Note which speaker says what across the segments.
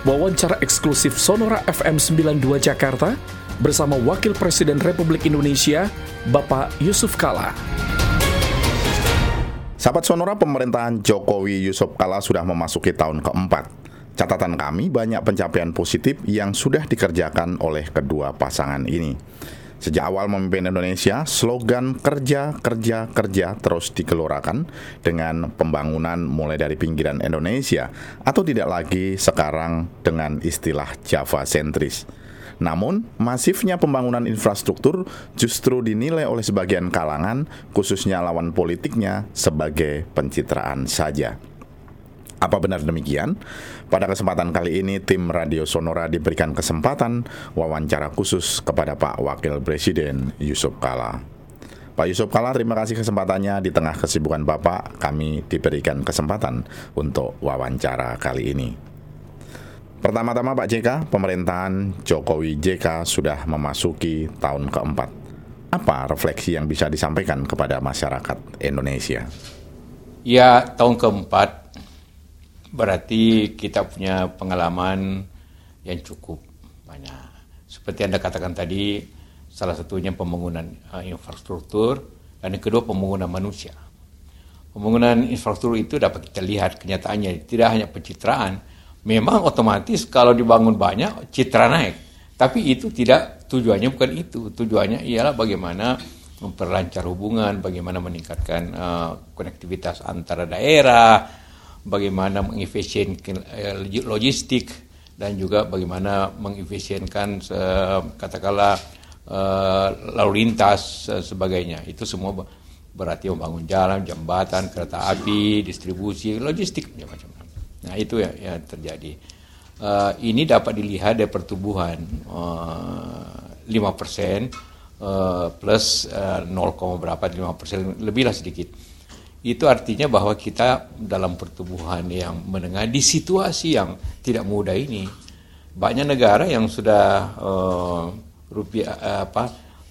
Speaker 1: wawancara eksklusif Sonora FM 92 Jakarta bersama Wakil Presiden Republik Indonesia, Bapak Yusuf Kala.
Speaker 2: Sahabat Sonora, pemerintahan Jokowi Yusuf Kala sudah memasuki tahun keempat. Catatan kami banyak pencapaian positif yang sudah dikerjakan oleh kedua pasangan ini. Sejak awal memimpin Indonesia, slogan kerja, kerja, kerja terus dikeluarkan dengan pembangunan mulai dari pinggiran Indonesia atau tidak lagi sekarang dengan istilah Java sentris. Namun, masifnya pembangunan infrastruktur justru dinilai oleh sebagian kalangan, khususnya lawan politiknya, sebagai pencitraan saja. Apa benar demikian? Pada kesempatan kali ini, tim Radio Sonora diberikan kesempatan wawancara khusus kepada Pak Wakil Presiden Yusuf Kala. Pak Yusuf Kala, terima kasih kesempatannya di tengah kesibukan Bapak, kami diberikan kesempatan untuk wawancara kali ini. Pertama-tama Pak JK, pemerintahan Jokowi JK sudah memasuki tahun keempat. Apa refleksi yang bisa disampaikan kepada masyarakat Indonesia?
Speaker 3: Ya, tahun keempat berarti kita punya pengalaman yang cukup banyak. Seperti Anda katakan tadi, salah satunya pembangunan uh, infrastruktur, dan yang kedua pembangunan manusia. Pembangunan infrastruktur itu dapat kita lihat kenyataannya, tidak hanya pencitraan, memang otomatis kalau dibangun banyak, citra naik. Tapi itu tidak, tujuannya bukan itu. Tujuannya ialah bagaimana memperlancar hubungan, bagaimana meningkatkan uh, konektivitas antara daerah, bagaimana mengefisienkan eh, logistik dan juga bagaimana mengefisienkan katakanlah eh, lalu lintas sebagainya. Itu semua berarti membangun jalan, jembatan, kereta api, distribusi, logistik macam-macam. Nah itu ya yang terjadi. Ini dapat dilihat dari pertumbuhan lima persen plus uh, 0, berapa lima persen lebihlah sedikit itu artinya bahwa kita dalam pertumbuhan yang menengah di situasi yang tidak mudah ini. Banyak negara yang sudah uh, rupiah uh, apa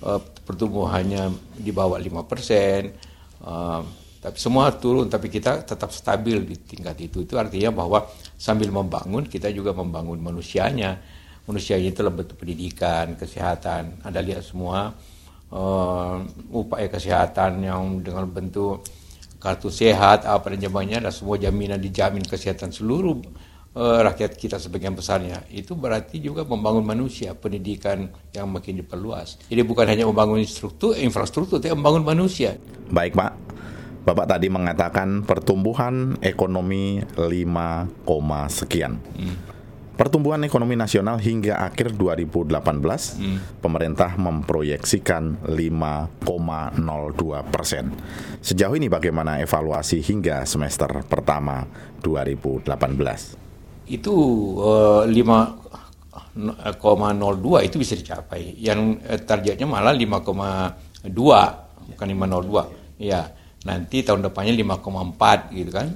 Speaker 3: uh, pertumbuhannya di bawah lima persen uh, tapi semua turun tapi kita tetap stabil di tingkat itu. Itu artinya bahwa sambil membangun kita juga membangun manusianya. Manusianya itu dalam bentuk pendidikan kesehatan. Anda lihat semua uh, upaya kesehatan yang dengan bentuk kartu sehat apa dan jamannya dan semua jaminan dijamin kesehatan seluruh uh, rakyat kita sebagian besarnya itu berarti juga membangun manusia pendidikan yang makin diperluas jadi bukan hanya membangun struktur infrastruktur tapi membangun manusia
Speaker 2: baik pak Bapak tadi mengatakan pertumbuhan ekonomi 5, sekian. Hmm. Pertumbuhan ekonomi nasional hingga akhir 2018, hmm. pemerintah memproyeksikan 5,02 persen. Sejauh ini bagaimana evaluasi hingga semester pertama 2018?
Speaker 3: Itu uh, eh, 5,02 itu bisa dicapai. Yang eh, targetnya malah 5,2 bukan 502. Ya, nanti tahun depannya 5,4 gitu kan.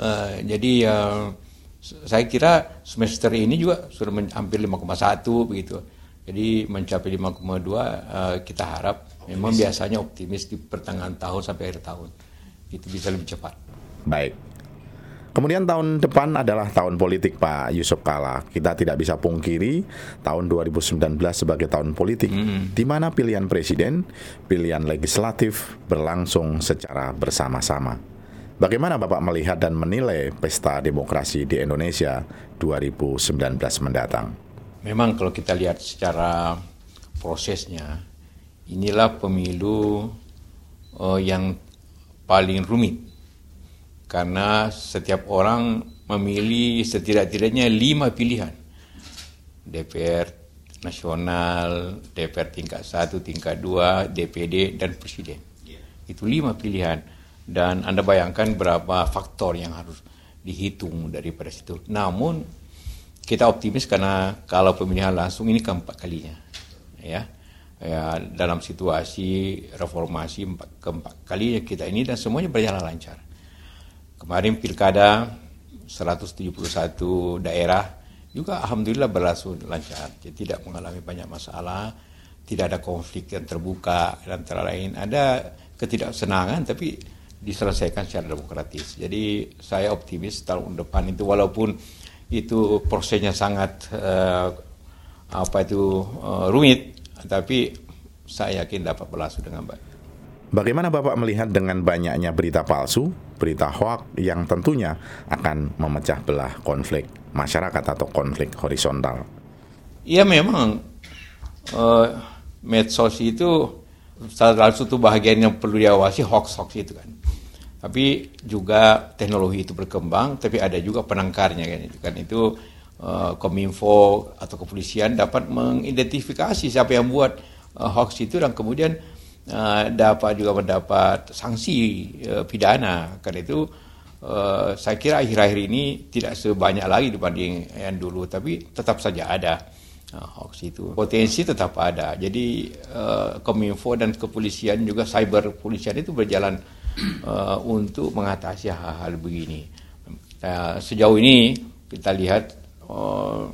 Speaker 3: Uh, jadi uh, saya kira semester ini juga sudah hampir 5,1 begitu. Jadi mencapai 5,2 uh, kita harap memang biasanya optimis di pertengahan tahun sampai akhir tahun. Itu bisa lebih cepat.
Speaker 2: Baik. Kemudian tahun depan adalah tahun politik Pak Yusuf Kala. Kita tidak bisa pungkiri tahun 2019 sebagai tahun politik mm -hmm. di mana pilihan presiden, pilihan legislatif berlangsung secara bersama-sama. Bagaimana Bapak melihat dan menilai pesta demokrasi di Indonesia 2019 mendatang?
Speaker 3: Memang kalau kita lihat secara prosesnya, inilah pemilu uh, yang paling rumit. Karena setiap orang memilih setidak-tidaknya lima pilihan. DPR nasional, DPR tingkat satu, tingkat dua, DPD, dan presiden. Itu lima pilihan dan Anda bayangkan berapa faktor yang harus dihitung daripada situ. Namun kita optimis karena kalau pemilihan langsung ini keempat kalinya, ya, ya dalam situasi reformasi empat, keempat kalinya kita ini dan semuanya berjalan lancar. Kemarin pilkada 171 daerah juga alhamdulillah berlangsung lancar, jadi tidak mengalami banyak masalah, tidak ada konflik yang terbuka dan antara lain ada ketidaksenangan tapi diselesaikan secara demokratis. Jadi saya optimis tahun depan itu walaupun itu prosesnya sangat uh, apa itu uh, rumit, tapi saya yakin dapat berlangsung dengan baik.
Speaker 2: Bagaimana Bapak melihat dengan banyaknya berita palsu, berita hoax yang tentunya akan memecah belah konflik masyarakat atau konflik horizontal?
Speaker 3: Iya memang uh, medsos itu salah satu bahagian yang perlu diawasi hoax-hoax itu kan. Tapi juga teknologi itu berkembang, tapi ada juga penangkarnya kan itu kan itu uh, kominfo atau kepolisian dapat mengidentifikasi siapa yang buat uh, hoax itu dan kemudian uh, dapat juga mendapat sanksi pidana. Karena itu saya kira akhir-akhir ini tidak sebanyak lagi dibanding yang dulu, tapi tetap saja ada hoax itu. Potensi tetap ada. Jadi kominfo dan kepolisian juga cyber kepolisian itu berjalan uh, untuk mengatasi hal-hal begini. Uh, sejauh ini kita lihat uh,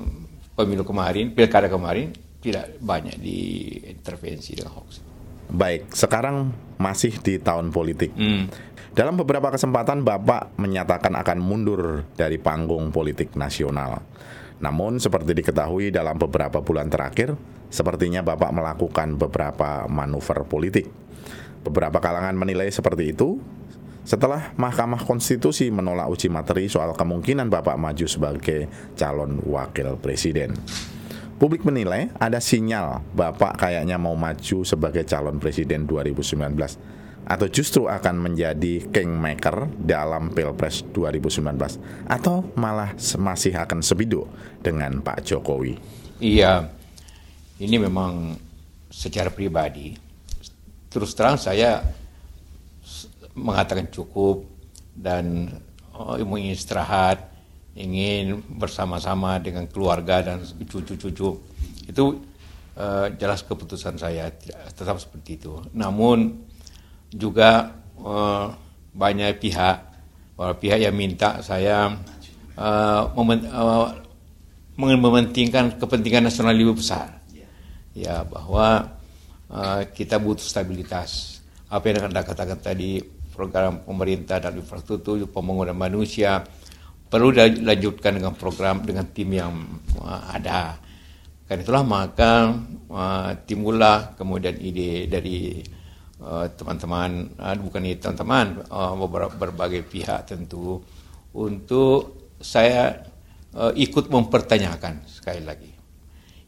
Speaker 3: pemilu kemarin, pilkada kemarin tidak banyak diintervensi dengan hoax.
Speaker 2: Baik, sekarang masih di tahun politik. Hmm. Dalam beberapa kesempatan Bapak menyatakan akan mundur dari panggung politik nasional. Namun seperti diketahui dalam beberapa bulan terakhir, sepertinya Bapak melakukan beberapa manuver politik. Beberapa kalangan menilai seperti itu setelah Mahkamah Konstitusi menolak uji materi soal kemungkinan Bapak maju sebagai calon wakil presiden. Publik menilai ada sinyal Bapak kayaknya mau maju sebagai calon presiden 2019 atau justru akan menjadi kingmaker dalam Pilpres 2019 atau malah masih akan sebidu dengan Pak Jokowi.
Speaker 3: Iya. Ini memang secara pribadi terus terang saya mengatakan cukup dan oh, ingin istirahat ingin bersama-sama dengan keluarga dan cucu-cucu itu uh, jelas keputusan saya tetap seperti itu. Namun juga uh, banyak pihak, para pihak yang minta saya momen, uh, mementingkan kepentingan nasional lebih besar. Ya bahwa uh, kita butuh stabilitas. Apa yang anda katakan tadi program pemerintah dan infrastruktur pembangunan manusia perlu dilanjutkan dengan program dengan tim yang uh, ada. Karena itulah maka uh, timbullah kemudian ide dari uh, teman-teman, uh, bukan teman-teman, uh, beberapa berbagai pihak tentu untuk saya uh, ikut mempertanyakan sekali lagi.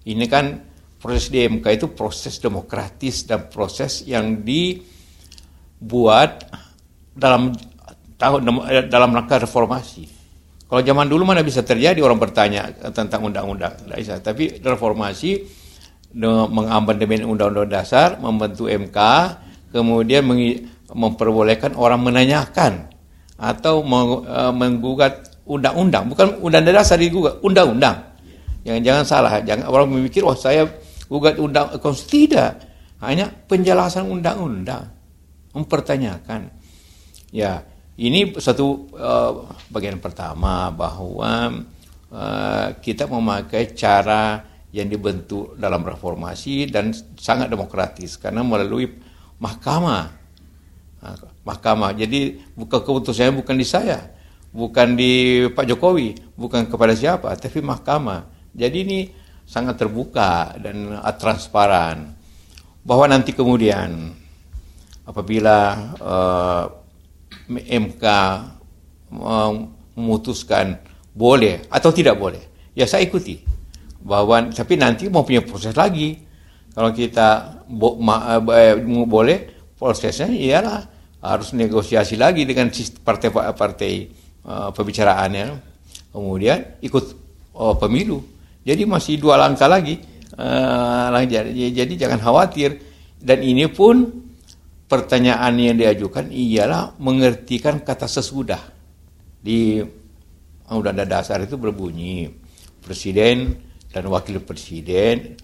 Speaker 3: Ini kan proses DMK itu proses demokratis dan proses yang dibuat dalam tahun dalam rangka reformasi. Kalau zaman dulu mana bisa terjadi orang bertanya tentang undang-undang, tidak bisa. Tapi reformasi mengamandemen undang-undang dasar, membentuk MK, kemudian memperbolehkan orang menanyakan atau e, menggugat undang-undang, bukan undang-undang dasar digugat, undang-undang. Jangan jangan salah, jangan orang memikir wah oh, saya gugat undang konstitusi tidak. Hanya penjelasan undang-undang, mempertanyakan. Ya, ini satu uh, bagian pertama bahwa uh, kita memakai cara yang dibentuk dalam reformasi dan sangat demokratis karena melalui mahkamah. Nah, mahkamah. Jadi bukan keputusannya bukan di saya, bukan di Pak Jokowi, bukan kepada siapa, tapi mahkamah. Jadi ini sangat terbuka dan transparan. Bahwa nanti kemudian apabila uh, MK memutuskan boleh atau tidak boleh, ya saya ikuti. Bahwa tapi nanti mau punya proses lagi. Kalau kita bo, ma, eh, boleh prosesnya ialah harus negosiasi lagi dengan partai-partai uh, pembicaraannya. Kemudian ikut uh, pemilu. Jadi masih dua langkah lagi. Uh, jadi, jangan khawatir. Dan ini pun pertanyaan yang diajukan ialah mengertikan kata sesudah. Di Undang-Undang Dasar itu berbunyi presiden dan wakil presiden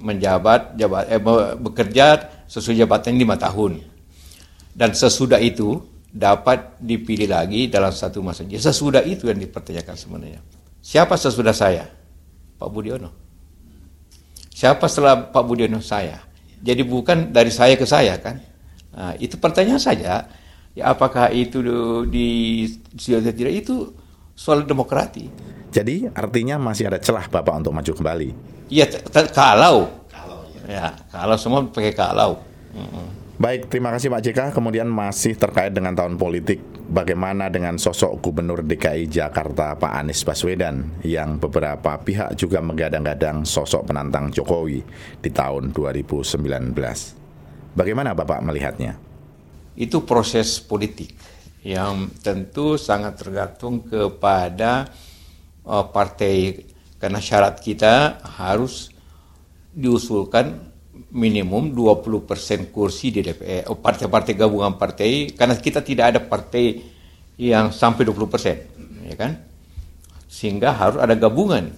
Speaker 3: menjabat jabat eh, bekerja sesuai jabatan lima tahun dan sesudah itu dapat dipilih lagi dalam satu masa. Sesudah itu yang dipertanyakan sebenarnya. Siapa sesudah saya? Pak Budiono. Siapa setelah Pak Budiono? Saya. Jadi bukan dari saya ke saya kan? Nah, itu pertanyaan saja. Ya apakah itu di, di tidak itu soal demokrati.
Speaker 2: Jadi artinya masih ada celah Bapak untuk maju kembali.
Speaker 3: Iya, kalau. Ya, kalau semua pakai kalau.
Speaker 2: Baik, terima kasih Pak JK. Kemudian masih terkait dengan tahun politik, bagaimana dengan sosok Gubernur DKI Jakarta Pak Anies Baswedan yang beberapa pihak juga menggadang-gadang sosok penantang Jokowi di tahun 2019. Bagaimana Bapak melihatnya?
Speaker 3: Itu proses politik yang tentu sangat tergantung kepada uh, partai karena syarat kita harus diusulkan minimum 20% kursi di DPR. Oh, partai-partai gabungan partai karena kita tidak ada partai yang sampai 20%, ya kan? Sehingga harus ada gabungan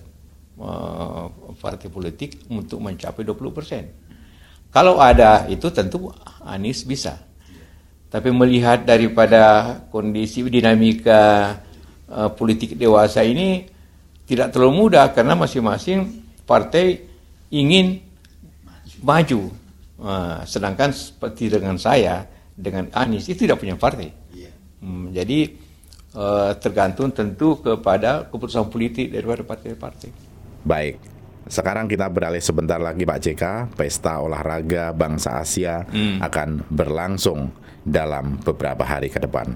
Speaker 3: uh, partai politik untuk mencapai 20%. Kalau ada itu tentu Anies bisa. Tapi melihat daripada kondisi dinamika uh, politik dewasa ini tidak terlalu mudah karena masing-masing partai ingin maju. Uh, sedangkan seperti dengan saya, dengan Anies itu tidak punya partai. Hmm, jadi uh, tergantung tentu kepada keputusan politik daripada partai-partai.
Speaker 2: Baik. Sekarang kita beralih sebentar lagi Pak JK, pesta olahraga bangsa Asia hmm. akan berlangsung dalam beberapa hari ke depan.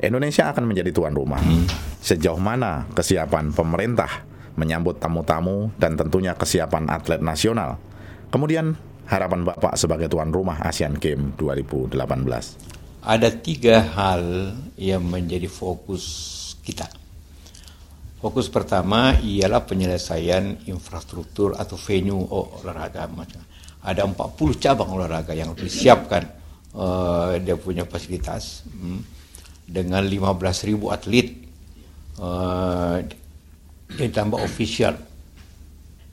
Speaker 2: Indonesia akan menjadi tuan rumah. Hmm. Sejauh mana kesiapan pemerintah menyambut tamu-tamu dan tentunya kesiapan atlet nasional Kemudian harapan Bapak sebagai tuan rumah Asian Games 2018?
Speaker 3: Ada tiga hal yang menjadi fokus kita. Fokus pertama ialah penyelesaian infrastruktur atau venue olahraga. Ada 40 cabang olahraga yang disiapkan uh, dia punya fasilitas hmm, dengan 15.000 atlet uh, ditambah official.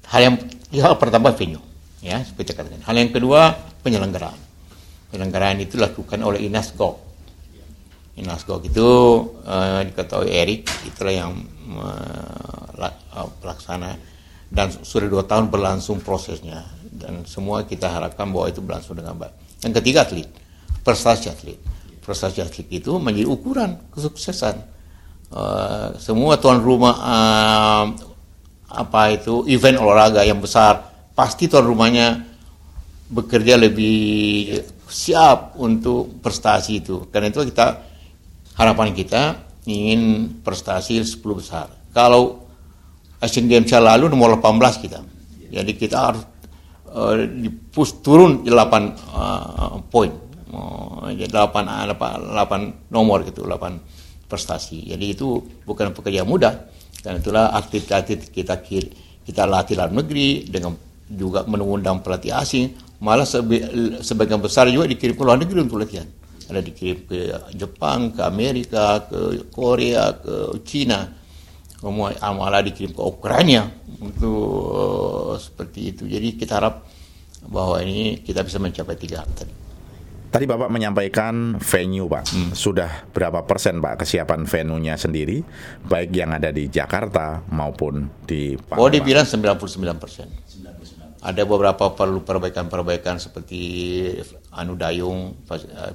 Speaker 3: Hal yang hal pertama venue ya seperti katakan. Hal yang kedua penyelenggaraan. Penyelenggaraan itu dilakukan oleh Inasgok. Inasgok itu uh, diketahui Erik itulah yang uh, pelaksana dan sudah dua tahun berlangsung prosesnya dan semua kita harapkan bahwa itu berlangsung dengan baik. Yang ketiga atlet, prestasi atlet. Prestasi atlet itu menjadi ukuran kesuksesan. Uh, semua tuan rumah uh, apa itu event olahraga yang besar pasti tuan rumahnya bekerja lebih siap untuk prestasi itu. Karena itu kita harapan kita ingin prestasi 10 besar. Kalau Asian Games yang lalu nomor 18 kita. Jadi kita harus uh, push turun 8 uh, poin. Uh, 8, 8, 8 nomor gitu, 8 prestasi. Jadi itu bukan pekerjaan mudah. Dan itulah atlet-atlet kita kita latih dalam negeri dengan juga mengundang pelatih asing, malah sebe sebagian besar juga dikirim ke luar negeri untuk latihan. Ada dikirim ke Jepang, ke Amerika, ke Korea, ke Cina, malah dikirim ke Ukraina untuk uh, seperti itu. Jadi kita harap bahwa ini kita bisa mencapai tiga hal tadi.
Speaker 2: Tadi Bapak menyampaikan venue Pak, hmm. sudah berapa persen Pak kesiapan venue-nya sendiri, baik yang ada di Jakarta maupun di
Speaker 3: Pak. Oh dibilang 99 persen ada beberapa perlu perbaikan-perbaikan seperti anu dayung,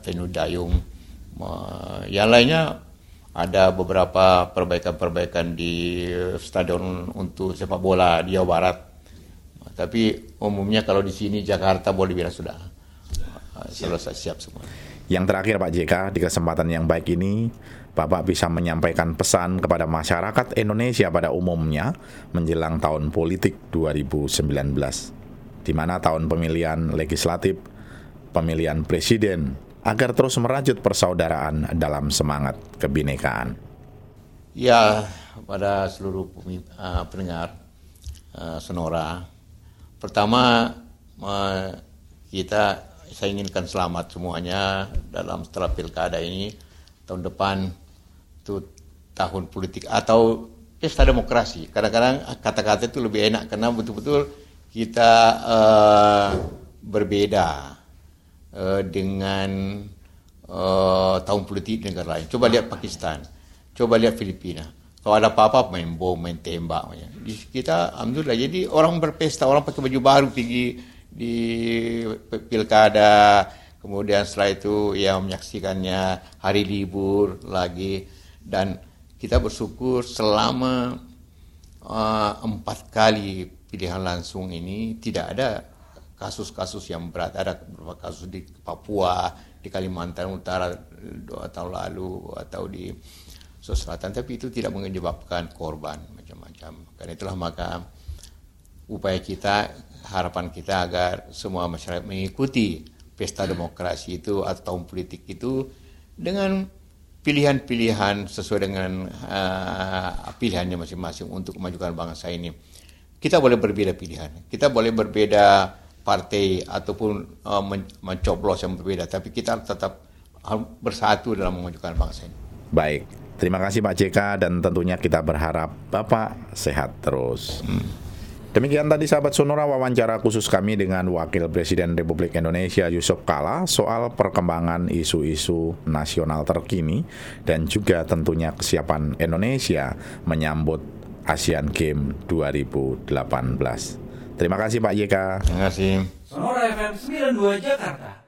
Speaker 3: venue dayung. Yang lainnya ada beberapa perbaikan-perbaikan di stadion untuk sepak bola di Jawa Barat. Tapi umumnya kalau di sini Jakarta boleh bilang sudah selesai siap semua.
Speaker 2: Yang terakhir Pak JK di kesempatan yang baik ini Bapak bisa menyampaikan pesan kepada masyarakat Indonesia pada umumnya menjelang tahun politik 2019, di mana tahun pemilihan legislatif, pemilihan presiden, agar terus merajut persaudaraan dalam semangat kebinekaan.
Speaker 3: Ya, pada seluruh uh, pendengar uh, Sonora, pertama kita saya inginkan selamat semuanya dalam setelah pilkada ini. Tahun depan itu tahun politik atau pesta demokrasi. Kadang-kadang kata-kata itu lebih enak karena betul-betul kita uh, berbeda uh, dengan uh, tahun politik negara lain. Coba lihat Pakistan, coba lihat Filipina. Kalau ada apa-apa main bom, main tembak. Di kita alhamdulillah. Jadi orang berpesta, orang pakai baju baru pergi di pilkada. Kemudian setelah itu yang menyaksikannya hari libur lagi dan kita bersyukur selama uh, empat kali pilihan langsung ini tidak ada kasus-kasus yang berat. Ada beberapa kasus di Papua, di Kalimantan Utara dua tahun lalu atau di Sulawesi Selatan, tapi itu tidak menyebabkan korban macam-macam. Karena itulah maka upaya kita, harapan kita agar semua masyarakat mengikuti pesta demokrasi itu atau tahun politik itu dengan pilihan-pilihan sesuai dengan uh, pilihannya masing-masing untuk kemajuan bangsa ini. Kita boleh berbeda pilihan, kita boleh berbeda partai ataupun uh, mencoblos yang berbeda, tapi kita tetap bersatu dalam memajukan bangsa ini.
Speaker 2: Baik, terima kasih Pak JK dan tentunya kita berharap Bapak sehat terus. Hmm. Demikian tadi sahabat Sonora wawancara khusus kami dengan Wakil Presiden Republik Indonesia Yusuf Kala soal perkembangan isu-isu nasional terkini dan juga tentunya kesiapan Indonesia menyambut Asian Games 2018. Terima kasih Pak YK.
Speaker 3: Terima kasih.
Speaker 1: Sonora FM 92 Jakarta.